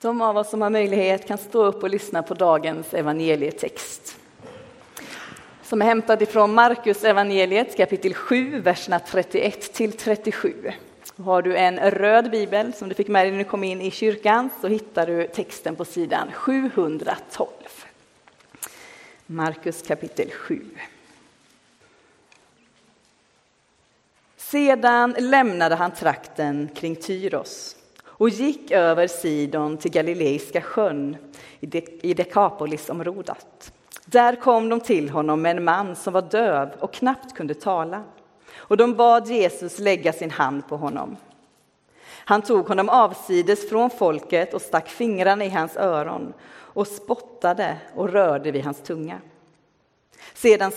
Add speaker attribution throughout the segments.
Speaker 1: De av oss som har möjlighet kan stå upp och lyssna på dagens evangelietext. Som är hämtad ifrån Markus evangeliet kapitel 7, verserna 31 till 37. Har du en röd bibel som du fick med dig när du kom in i kyrkan så hittar du texten på sidan 712. Markus kapitel 7. Sedan lämnade han trakten kring Tyros och gick över Sidon till Galileiska sjön i Dekapolisområdet. Där kom de till honom med en man som var döv och knappt kunde tala. Och de bad Jesus lägga sin hand på honom. Han tog honom avsides från folket och stack fingrarna i hans öron och spottade och rörde vid hans tunga. Sedan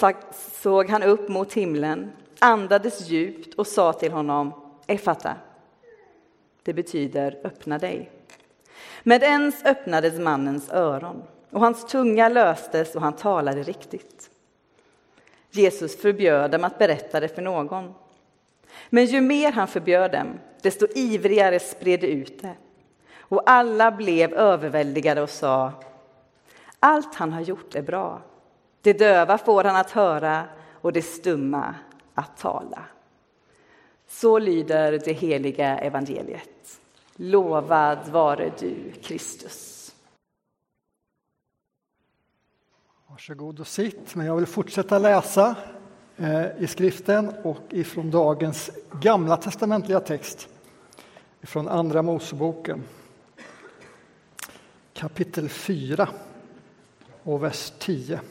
Speaker 1: såg han upp mot himlen, andades djupt och sa till honom Efata. Det betyder öppna dig. Med ens öppnades mannens öron och hans tunga löstes och han talade riktigt. Jesus förbjöd dem att berätta det för någon. Men ju mer han förbjöd dem, desto ivrigare spred de ut det. Och alla blev överväldigade och sa allt han har gjort är bra. Det döva får han att höra och det stumma att tala. Så lyder det heliga evangeliet. Lovad vare du, Kristus.
Speaker 2: Varsågod och sitt, men jag vill fortsätta läsa eh, i skriften och ifrån dagens gamla testamentliga text från Andra Moseboken. Kapitel 4 och vers 10.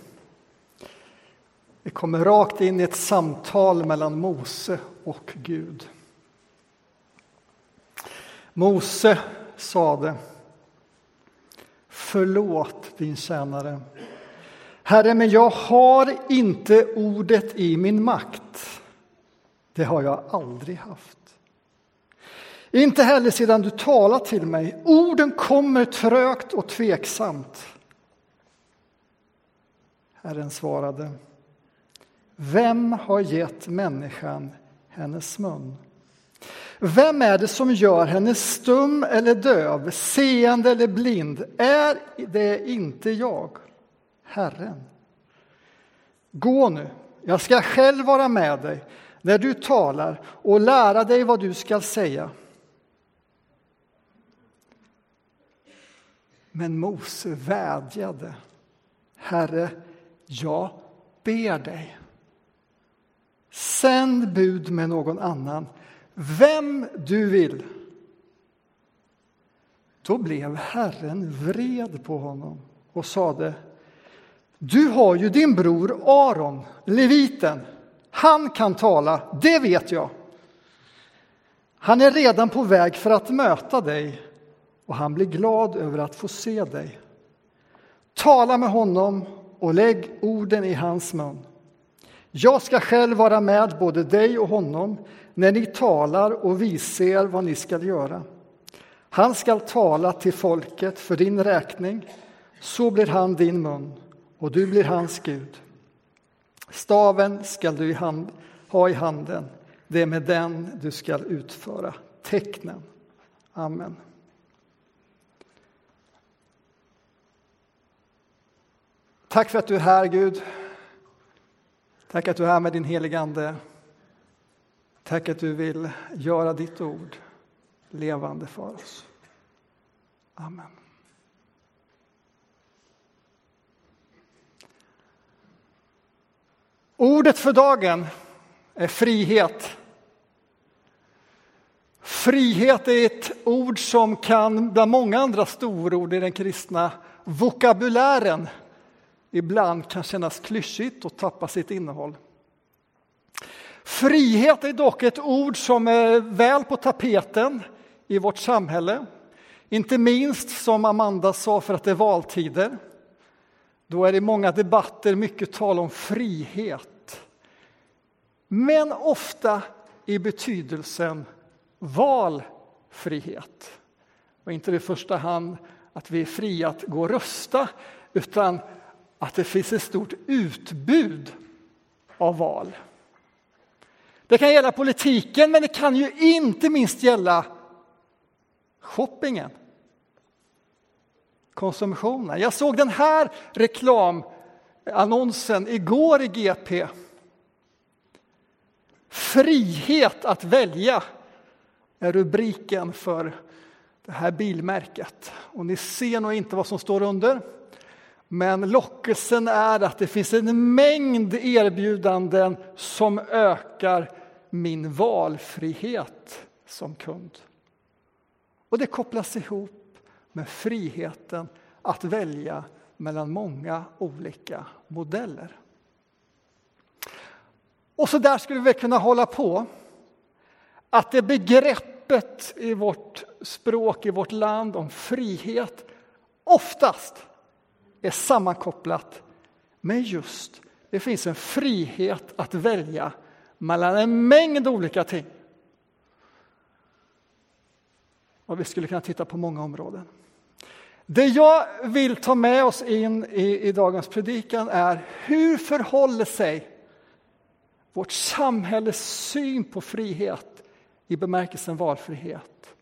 Speaker 2: Vi kommer rakt in i ett samtal mellan Mose och Gud. Mose sade Förlåt din tjänare. Herre, men jag har inte ordet i min makt. Det har jag aldrig haft. Inte heller sedan du talat till mig. Orden kommer trögt och tveksamt. Herren svarade. Vem har gett människan hennes mun? Vem är det som gör henne stum eller döv, seende eller blind? Är det inte jag, Herren? Gå nu, jag ska själv vara med dig när du talar och lära dig vad du skall säga. Men Mose vädjade. Herre, jag ber dig. Sänd bud med någon annan, vem du vill. Då blev Herren vred på honom och sade Du har ju din bror Aron, leviten. Han kan tala, det vet jag. Han är redan på väg för att möta dig och han blir glad över att få se dig. Tala med honom och lägg orden i hans mun. Jag ska själv vara med både dig och honom när ni talar och visar vad ni skall göra. Han skall tala till folket för din räkning, så blir han din mun och du blir hans Gud. Staven skall du i hand, ha i handen, det är med den du skall utföra tecknen. Amen. Tack för att du är här, Gud. Tack att du är här med din helige Ande. Tack att du vill göra ditt ord levande för oss. Amen. Ordet för dagen är frihet. Frihet är ett ord som kan, bland många andra storord i den kristna vokabulären, ibland kan kännas klyschigt och tappa sitt innehåll. Frihet är dock ett ord som är väl på tapeten i vårt samhälle. Inte minst, som Amanda sa, för att det är valtider. Då är det i många debatter mycket tal om frihet. Men ofta i betydelsen valfrihet. Och inte i första hand att vi är fria att gå och rösta, utan att det finns ett stort utbud av val. Det kan gälla politiken, men det kan ju inte minst gälla shoppingen. konsumtionen. Jag såg den här reklamannonsen igår i GP. Frihet att välja är rubriken för det här bilmärket. Och ni ser nog inte vad som står under. Men lockelsen är att det finns en mängd erbjudanden som ökar min valfrihet som kund. Och det kopplas ihop med friheten att välja mellan många olika modeller. Och så där skulle vi kunna hålla på. Att det begreppet i vårt språk, i vårt land om frihet oftast är sammankopplat med just det finns en frihet att välja mellan en mängd olika ting. Och vi skulle kunna titta på många områden. Det jag vill ta med oss in i, i dagens predikan är hur förhåller sig vårt samhälles syn på frihet i bemärkelsen valfrihet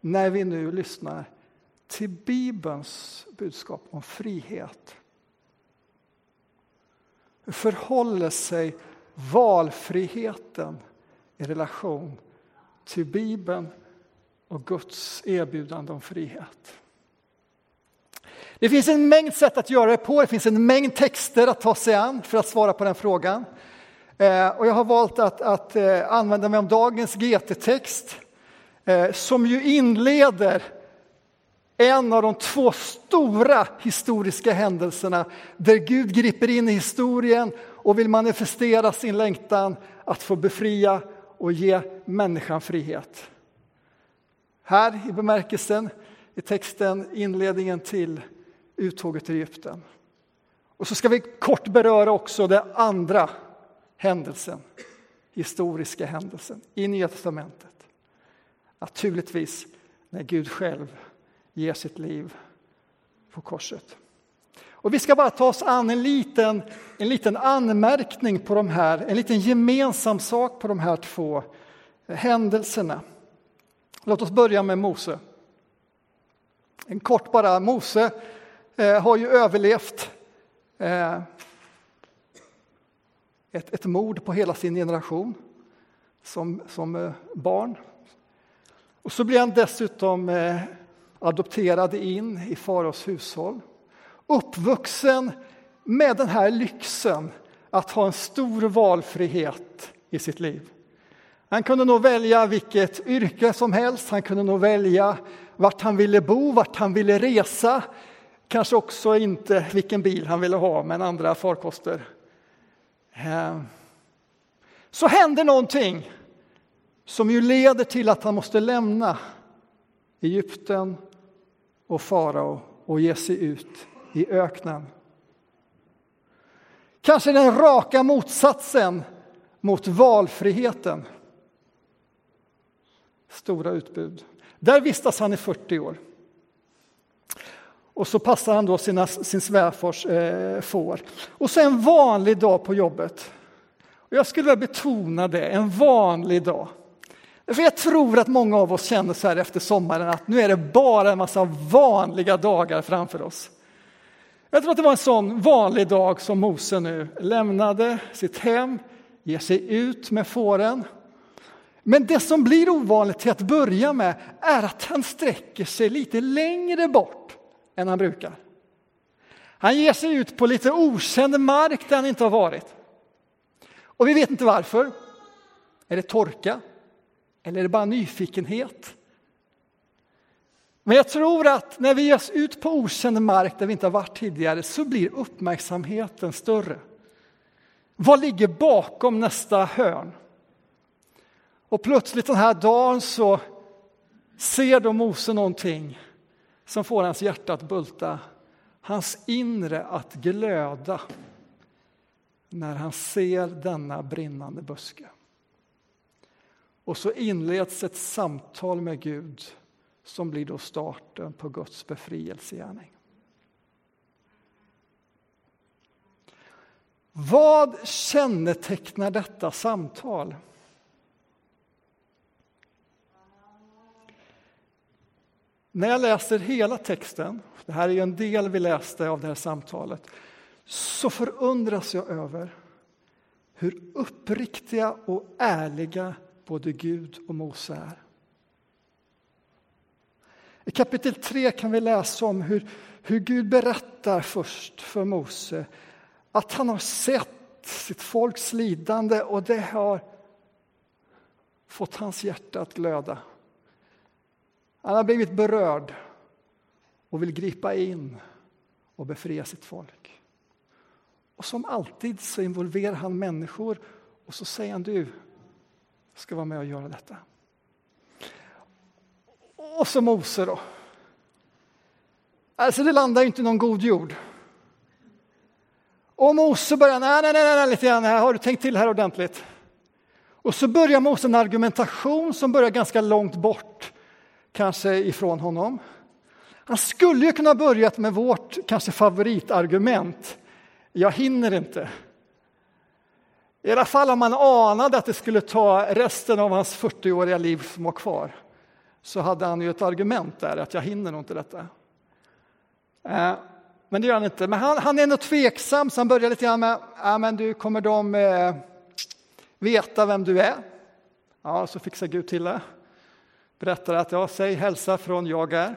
Speaker 2: när vi nu lyssnar till Bibelns budskap om frihet. Hur förhåller sig valfriheten i relation till Bibeln och Guds erbjudande om frihet? Det finns en mängd sätt att göra det på, det finns en mängd texter att ta sig an för att svara på den frågan. Eh, och jag har valt att, att eh, använda mig av dagens GT-text eh, som ju inleder en av de två stora historiska händelserna där Gud griper in i historien och vill manifestera sin längtan att få befria och ge människan frihet. Här i bemärkelsen i texten inledningen till uttåget till Egypten. Och så ska vi kort beröra också den andra händelsen, historiska händelsen i Nya testamentet. Naturligtvis när Gud själv ger sitt liv på korset. Och vi ska bara ta oss an en liten, en liten anmärkning på de här, en liten gemensam sak på de här två eh, händelserna. Låt oss börja med Mose. En kort bara, Mose eh, har ju överlevt eh, ett, ett mord på hela sin generation som, som eh, barn. Och så blir han dessutom eh, adopterad in i faraos hushåll. Uppvuxen med den här lyxen att ha en stor valfrihet i sitt liv. Han kunde nog välja vilket yrke som helst, han kunde nog välja vart han ville bo, vart han ville resa. Kanske också inte vilken bil han ville ha, men andra farkoster. Ehm. Så händer någonting som ju leder till att han måste lämna Egypten och farao och ge sig ut i öknen. Kanske den raka motsatsen mot valfriheten. Stora utbud. Där vistas han i 40 år. Och så passar han då sina, sin svärfars eh, får. Och så en vanlig dag på jobbet. Och jag skulle vilja betona det, en vanlig dag. För jag tror att många av oss känner så här efter sommaren att nu är det bara en massa vanliga dagar framför oss. Jag tror att det var en sån vanlig dag som Mose nu lämnade sitt hem, ger sig ut med fåren. Men det som blir ovanligt till att börja med är att han sträcker sig lite längre bort än han brukar. Han ger sig ut på lite okänd mark där han inte har varit. Och vi vet inte varför. Är det torka? Eller är det bara nyfikenhet? Men jag tror att när vi ger oss ut på okänd mark där vi inte har varit tidigare så blir uppmärksamheten större. Vad ligger bakom nästa hörn? Och plötsligt den här dagen så ser då Mose någonting som får hans hjärta att bulta, hans inre att glöda när han ser denna brinnande buske. Och så inleds ett samtal med Gud som blir då starten på Guds befrielsegärning. Vad kännetecknar detta samtal? När jag läser hela texten, det här är ju en del vi läste av det här samtalet, så förundras jag över hur uppriktiga och ärliga både Gud och Mose är. I kapitel 3 kan vi läsa om hur, hur Gud berättar först för Mose att han har sett sitt folks lidande och det har fått hans hjärta att glöda. Han har blivit berörd och vill gripa in och befria sitt folk. Och som alltid så involverar han människor och så säger han du ska vara med och göra detta. Och så Mose då. Alltså det landar ju inte i någon god jord. Och Mose börjar, nej, nej, nej, nej lite grann, här har du tänkt till här ordentligt. Och så börjar Mose en argumentation som börjar ganska långt bort, kanske ifrån honom. Han skulle ju kunna börjat med vårt kanske favoritargument. Jag hinner inte. I alla fall om man anade att det skulle ta resten av hans 40-åriga liv som var kvar så hade han ju ett argument där, att jag hinner nog inte detta. Eh, men det gör han inte. Men han, han är ändå tveksam, så han börjar lite grann med, ja men du, kommer de eh, veta vem du är? Ja, så fixar Gud till det. Berättar att, ja, säg hälsa från jag är.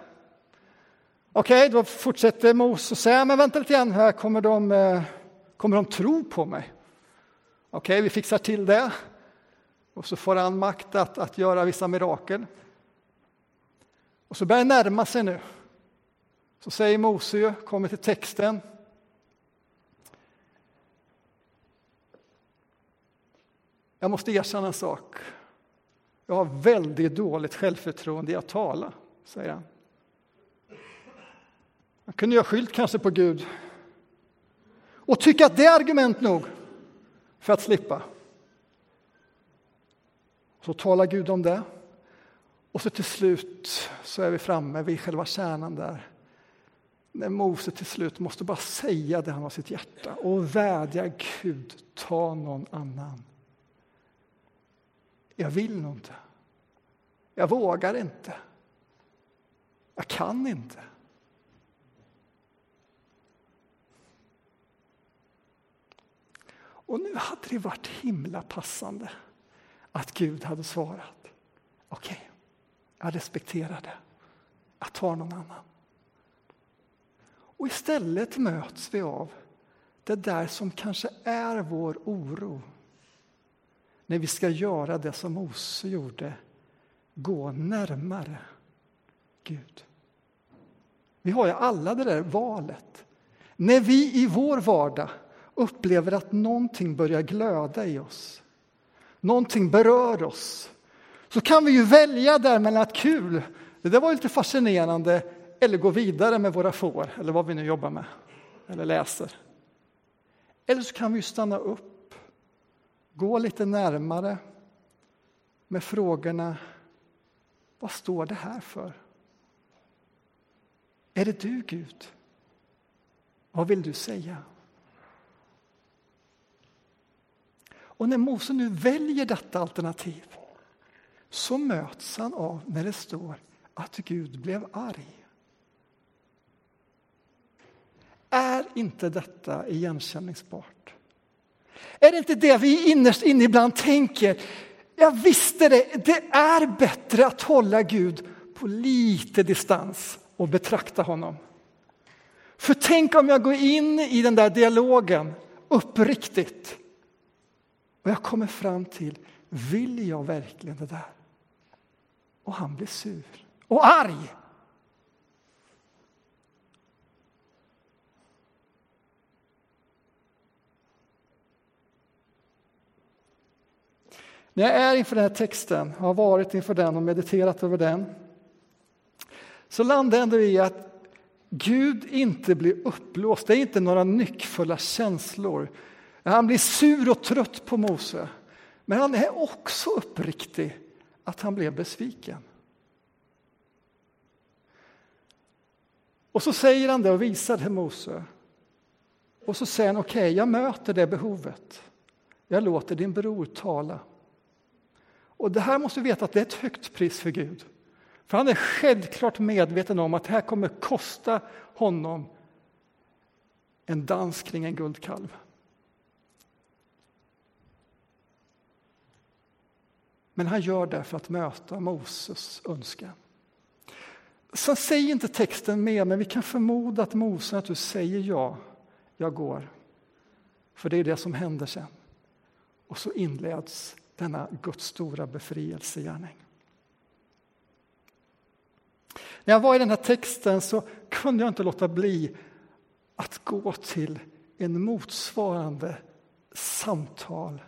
Speaker 2: Okej, okay, då fortsätter Mose och säger, men vänta lite grann här, kommer de, eh, kommer de tro på mig? Okej, okay, vi fixar till det. Och så får han makt att, att göra vissa mirakel. Och så börjar det närma sig nu. Så säger Mose, kommer till texten. Jag måste erkänna en sak. Jag har väldigt dåligt självförtroende i att tala, säger han. Han kunde ju ha skylt kanske på Gud och tycka att det är argument nog för att slippa. Så talar Gud om det. Och så till slut så är vi framme vid själva kärnan där. När Mose till slut måste bara säga det han har sitt hjärta och vädja Gud, ta någon annan. Jag vill nog inte. Jag vågar inte. Jag kan inte. Och nu hade det varit himla passande att Gud hade svarat. Okej, okay, jag respekterar det. Jag tar någon annan. Och istället möts vi av det där som kanske är vår oro. När vi ska göra det som Mose gjorde, gå närmare Gud. Vi har ju alla det där valet. När vi i vår vardag upplever att någonting börjar glöda i oss, någonting berör oss, så kan vi ju välja där mellan att kul, det där var lite fascinerande, eller gå vidare med våra får, eller vad vi nu jobbar med, eller läser. Eller så kan vi stanna upp, gå lite närmare med frågorna, vad står det här för? Är det du, Gud? Vad vill du säga? Och när Mose nu väljer detta alternativ så möts han av när det står att Gud blev arg. Är inte detta igenkänningsbart? Är det inte det vi innerst inne ibland tänker? Jag visste det, det är bättre att hålla Gud på lite distans och betrakta honom. För tänk om jag går in i den där dialogen uppriktigt och jag kommer fram till, vill jag verkligen det där? Och han blir sur och arg. När jag är inför den här texten, har varit inför den och mediterat över den, så landar jag ändå i att Gud inte blir uppblåst. Det är inte några nyckfulla känslor. Han blir sur och trött på Mose. Men han är också uppriktig att han blev besviken. Och så säger han det och visar det Mose. Och så säger han, okej, okay, jag möter det behovet. Jag låter din bror tala. Och det här måste vi veta att det är ett högt pris för Gud. För han är självklart medveten om att det här kommer kosta honom en dans kring en guldkalv. Men han gör det för att möta Moses önskan. Sen säger inte texten mer, men vi kan förmoda att Mose naturligtvis säger ja, jag går. För det är det som händer sen. Och så inleds denna Guds stora befrielsegärning. När jag var i den här texten så kunde jag inte låta bli att gå till en motsvarande samtal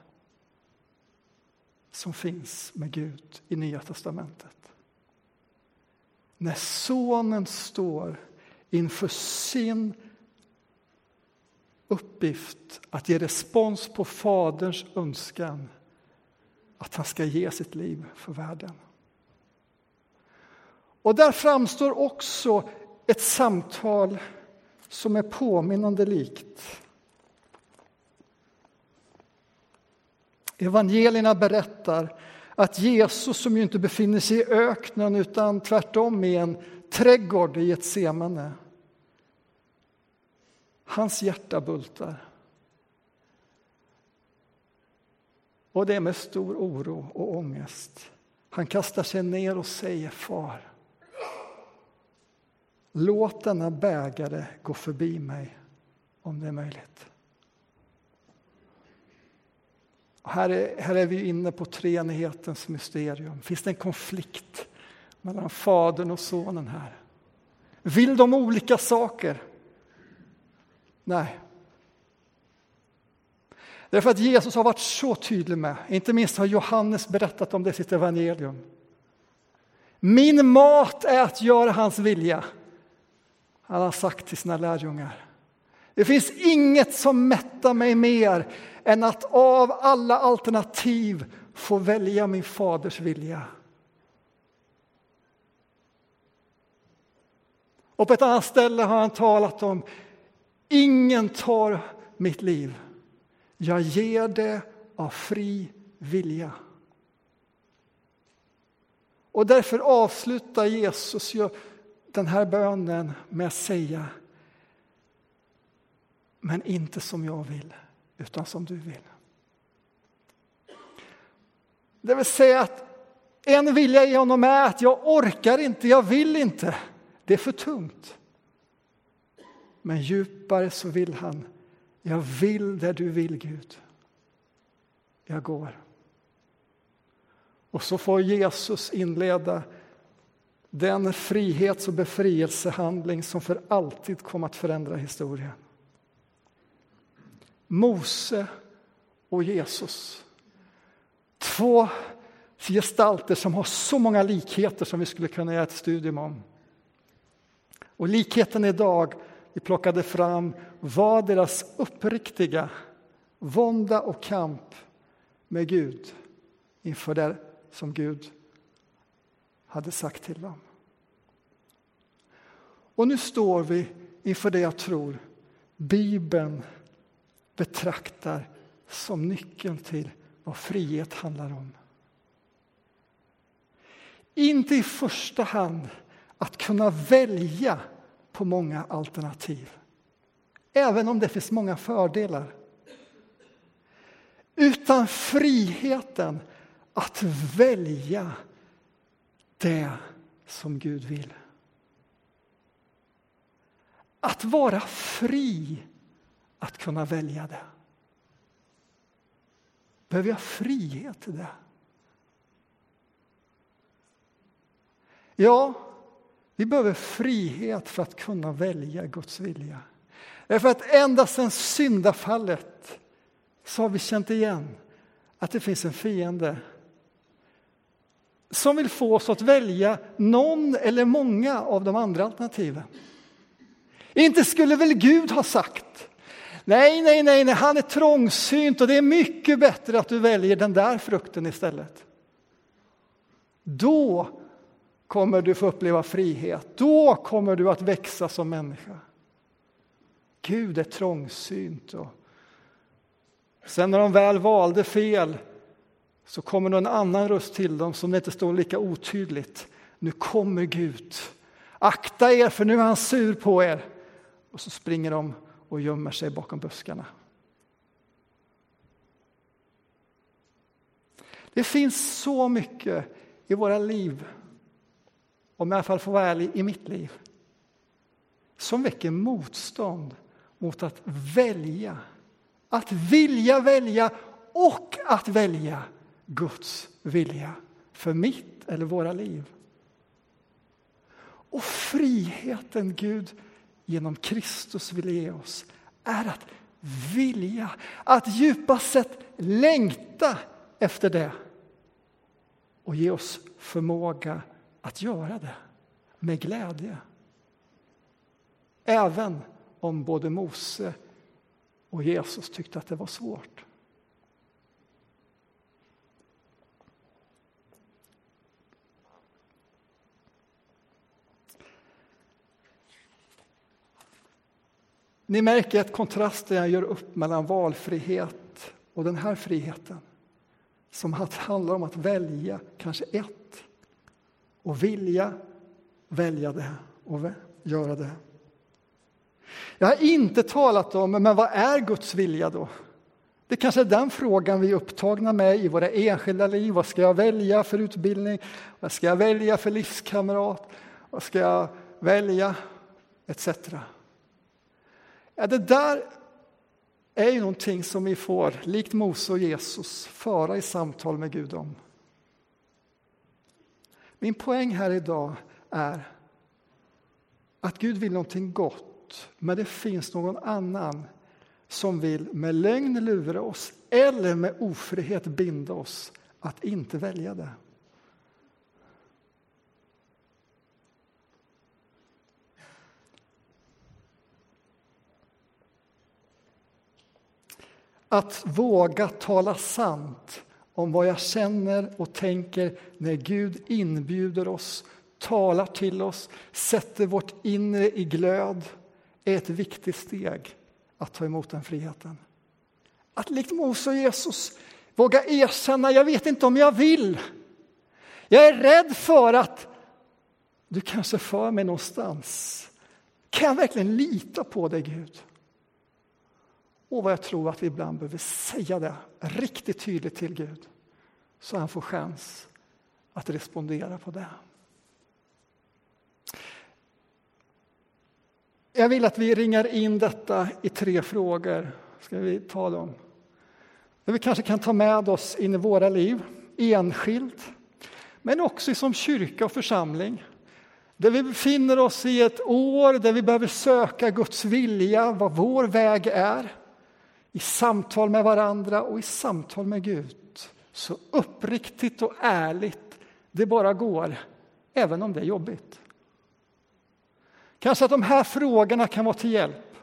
Speaker 2: som finns med Gud i Nya testamentet. När sonen står inför sin uppgift att ge respons på Faderns önskan att han ska ge sitt liv för världen. Och där framstår också ett samtal som är påminnande likt. Evangelierna berättar att Jesus, som ju inte befinner sig i öknen utan tvärtom i en trädgård i ett semane, hans hjärta bultar. Och det är med stor oro och ångest. Han kastar sig ner och säger Far, låt denna bägare gå förbi mig om det är möjligt. Här är, här är vi inne på treenighetens mysterium. Finns det en konflikt mellan Fadern och Sonen här? Vill de olika saker? Nej. Därför att Jesus har varit så tydlig med, inte minst har Johannes berättat om det i sitt evangelium. Min mat är att göra hans vilja, han har sagt till sina lärjungar. Det finns inget som mättar mig mer än att av alla alternativ få välja min faders vilja. Och på ett annat ställe har han talat om ingen tar mitt liv. Jag ger det av fri vilja. Och därför avslutar Jesus den här bönen med att säga men inte som jag vill, utan som du vill. Det vill säga att en vilja i honom är att jag orkar inte, jag vill inte. Det är för tungt. Men djupare så vill han, jag vill där du vill Gud. Jag går. Och så får Jesus inleda den frihets och befrielsehandling som för alltid kommer att förändra historien. Mose och Jesus. Två gestalter som har så många likheter som vi skulle kunna göra ett studium om. Och likheten idag vi plockade fram var deras uppriktiga vånda och kamp med Gud inför det som Gud hade sagt till dem. Och nu står vi inför det jag tror Bibeln betraktar som nyckeln till vad frihet handlar om. Inte i första hand att kunna välja på många alternativ, även om det finns många fördelar. Utan friheten att välja det som Gud vill. Att vara fri att kunna välja det. Behöver jag frihet till det? Ja, vi behöver frihet för att kunna välja Guds vilja. Därför att ända sedan syndafallet så har vi känt igen att det finns en fiende som vill få oss att välja någon eller många av de andra alternativen. Inte skulle väl Gud ha sagt Nej, nej, nej, nej, han är trångsynt och det är mycket bättre att du väljer den där frukten istället. Då kommer du få uppleva frihet. Då kommer du att växa som människa. Gud är trångsynt. Och sen när de väl valde fel så kommer någon annan röst till dem som det inte står lika otydligt. Nu kommer Gud. Akta er, för nu är han sur på er. Och så springer de och gömmer sig bakom buskarna. Det finns så mycket i våra liv, om jag i alla fall får vara ärlig, i mitt liv som väcker motstånd mot att välja. Att vilja välja och att välja Guds vilja för mitt eller våra liv. Och friheten Gud genom Kristus vill ge oss är att vilja, att djupast sett längta efter det och ge oss förmåga att göra det med glädje. Även om både Mose och Jesus tyckte att det var svårt. Ni märker att kontrasten jag gör upp mellan valfrihet och den här friheten som handlar om att välja kanske ett och vilja välja det och göra det. Jag har inte talat om, men vad är Guds vilja då? Det kanske är den frågan vi är upptagna med i våra enskilda liv. Vad ska jag välja för utbildning? Vad ska jag välja för livskamrat? Vad ska jag välja? Etc. Ja, det där är ju någonting som vi får, likt Mose och Jesus, föra i samtal med Gud om. Min poäng här idag är att Gud vill någonting gott, men det finns någon annan som vill med lögn lura oss eller med ofrihet binda oss att inte välja det. Att våga tala sant om vad jag känner och tänker när Gud inbjuder oss, talar till oss, sätter vårt inre i glöd är ett viktigt steg att ta emot den friheten. Att likt Mose och Jesus våga erkänna, jag vet inte om jag vill. Jag är rädd för att du kanske för mig någonstans. Kan jag verkligen lita på dig, Gud? Och vad jag tror att vi ibland behöver säga det riktigt tydligt till Gud så han får chans att respondera på det. Jag vill att vi ringar in detta i tre frågor. ska vi ta dem. Det vi kanske kan ta med oss in i våra liv, enskilt men också som kyrka och församling. Där vi befinner oss i ett år där vi behöver söka Guds vilja, vad vår väg är i samtal med varandra och i samtal med Gud. Så uppriktigt och ärligt det bara går, även om det är jobbigt. Kanske att de här frågorna kan vara till hjälp.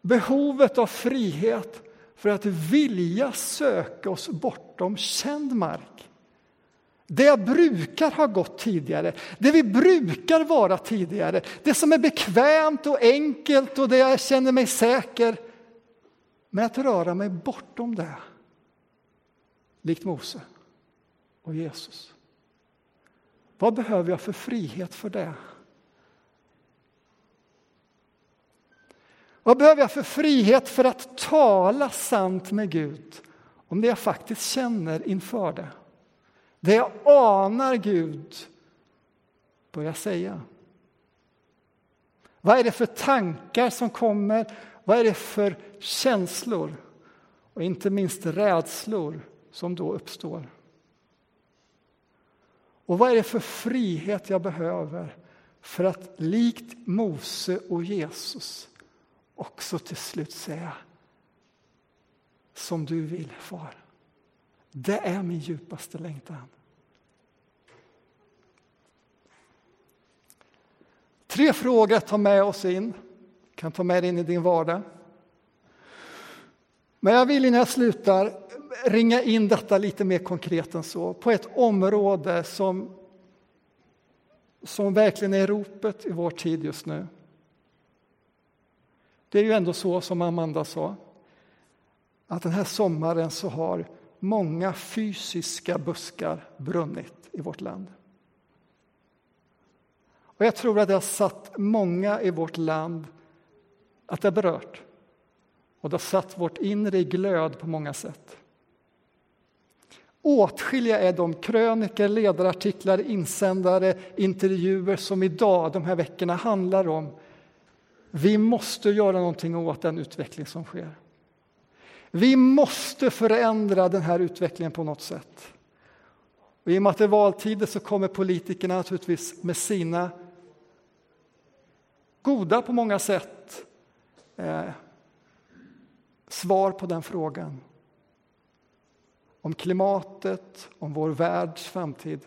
Speaker 2: Behovet av frihet för att vilja söka oss bortom känd mark. Det jag brukar ha gått tidigare, det vi brukar vara tidigare, det som är bekvämt och enkelt och det jag känner mig säker. Men att röra mig bortom det, likt Mose och Jesus. Vad behöver jag för frihet för det? Vad behöver jag för frihet för att tala sant med Gud om det jag faktiskt känner inför det? Det jag anar Gud börjar säga. Vad är det för tankar som kommer? Vad är det för känslor? Och inte minst rädslor som då uppstår. Och vad är det för frihet jag behöver för att likt Mose och Jesus också till slut säga som du vill, far. Det är min djupaste längtan. Tre frågor att ta med oss in. kan ta med in i din vardag. Men jag vill innan jag slutar ringa in detta lite mer konkret än så, på ett område som, som verkligen är ropet i vår tid just nu. Det är ju ändå så som Amanda sa, att den här sommaren så har många fysiska buskar brunnit i vårt land. Och jag tror att det har satt många i vårt land, att det har berört. Och det har satt vårt inre i glöd på många sätt. Åtskilliga är de kröniker, ledarartiklar, insändare, intervjuer som idag, de här veckorna, handlar om vi måste göra någonting åt den utveckling som sker. Vi måste förändra den här utvecklingen på något sätt. Och I och med att det är valtider så kommer politikerna naturligtvis med sina goda på många sätt eh, svar på den frågan. Om klimatet, om vår världs framtid.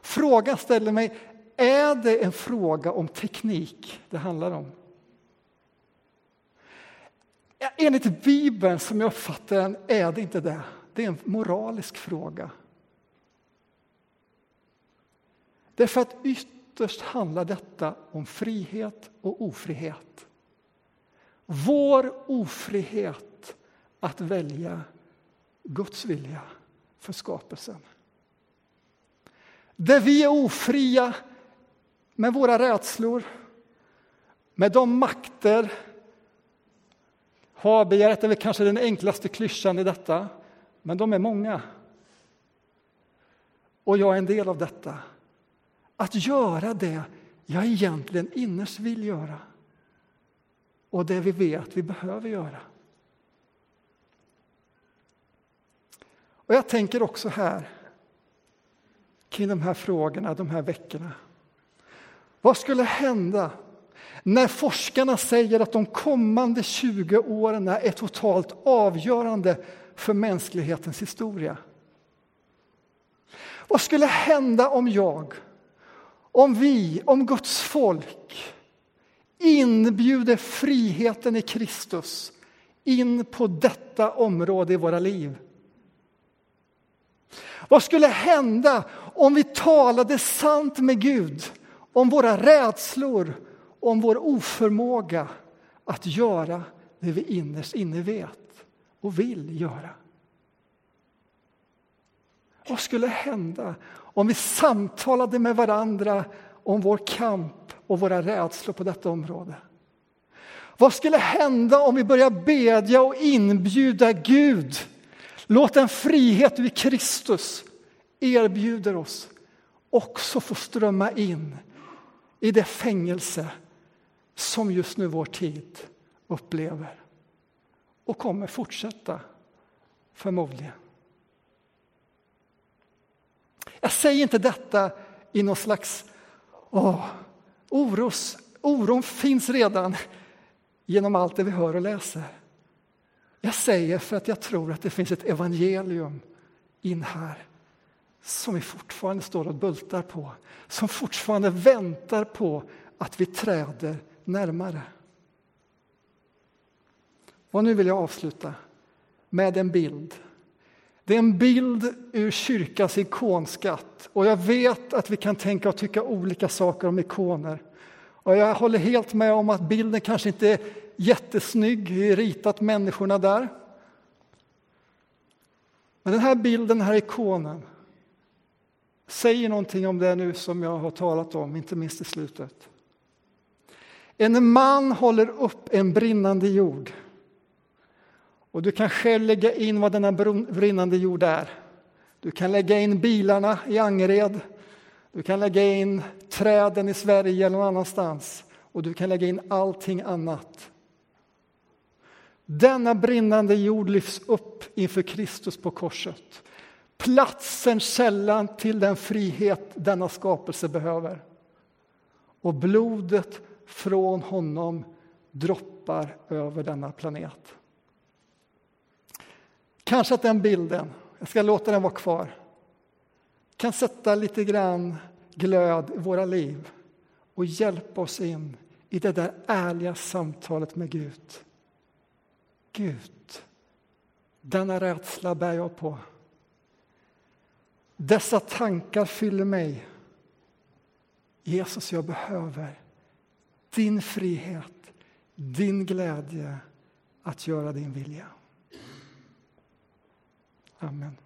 Speaker 2: Frågan ställer mig, är det en fråga om teknik det handlar om? Enligt Bibeln, som jag uppfattar den, är det inte det. Det är en moralisk fråga. Därför att ytterst handlar detta om frihet och ofrihet. Vår ofrihet att välja Guds vilja för skapelsen. Där vi är ofria med våra rädslor, med de makter Habegäret är väl kanske den enklaste klyschan i detta, men de är många. Och jag är en del av detta. Att göra det jag egentligen innerst vill göra och det vi vet vi behöver göra. Och Jag tänker också här kring de här frågorna, de här veckorna. Vad skulle hända när forskarna säger att de kommande 20 åren är totalt avgörande för mänsklighetens historia? Vad skulle hända om jag, om vi, om Guds folk inbjuder friheten i Kristus in på detta område i våra liv? Vad skulle hända om vi talade sant med Gud om våra rädslor, om vår oförmåga att göra det vi innerst inne vet och vill göra? Vad skulle hända om vi samtalade med varandra om vår kamp och våra rädslor på detta område? Vad skulle hända om vi börjar bedja och inbjuda Gud Låt den frihet du i Kristus erbjuder oss också få strömma in i det fängelse som just nu vår tid upplever och kommer fortsätta, förmodligen. Jag säger inte detta i någon slags åh, oros. Oron finns redan genom allt det vi hör och läser. Jag säger för att jag tror att det finns ett evangelium in här som vi fortfarande står och bultar på, som fortfarande väntar på att vi träder närmare. Och nu vill jag avsluta med en bild. Det är en bild ur kyrkans ikonskatt och jag vet att vi kan tänka och tycka olika saker om ikoner. Och jag håller helt med om att bilden kanske inte är jättesnygg, ritat människorna där. Men den här bilden, den här ikonen, säger någonting om det nu som jag har talat om, inte minst i slutet. En man håller upp en brinnande jord. Och du kan själv lägga in vad denna brinnande jord är. Du kan lägga in bilarna i Angered. Du kan lägga in träden i Sverige eller någon annanstans. Och du kan lägga in allting annat. Denna brinnande jord lyfts upp inför Kristus på korset. Platsen, källan till den frihet denna skapelse behöver. Och blodet från honom droppar över denna planet. Kanske att den bilden, jag ska låta den vara kvar, kan sätta lite grann glöd i våra liv och hjälpa oss in i det där ärliga samtalet med Gud. Gud, denna rädsla bär jag på. Dessa tankar fyller mig. Jesus, jag behöver din frihet, din glädje att göra din vilja. Amen.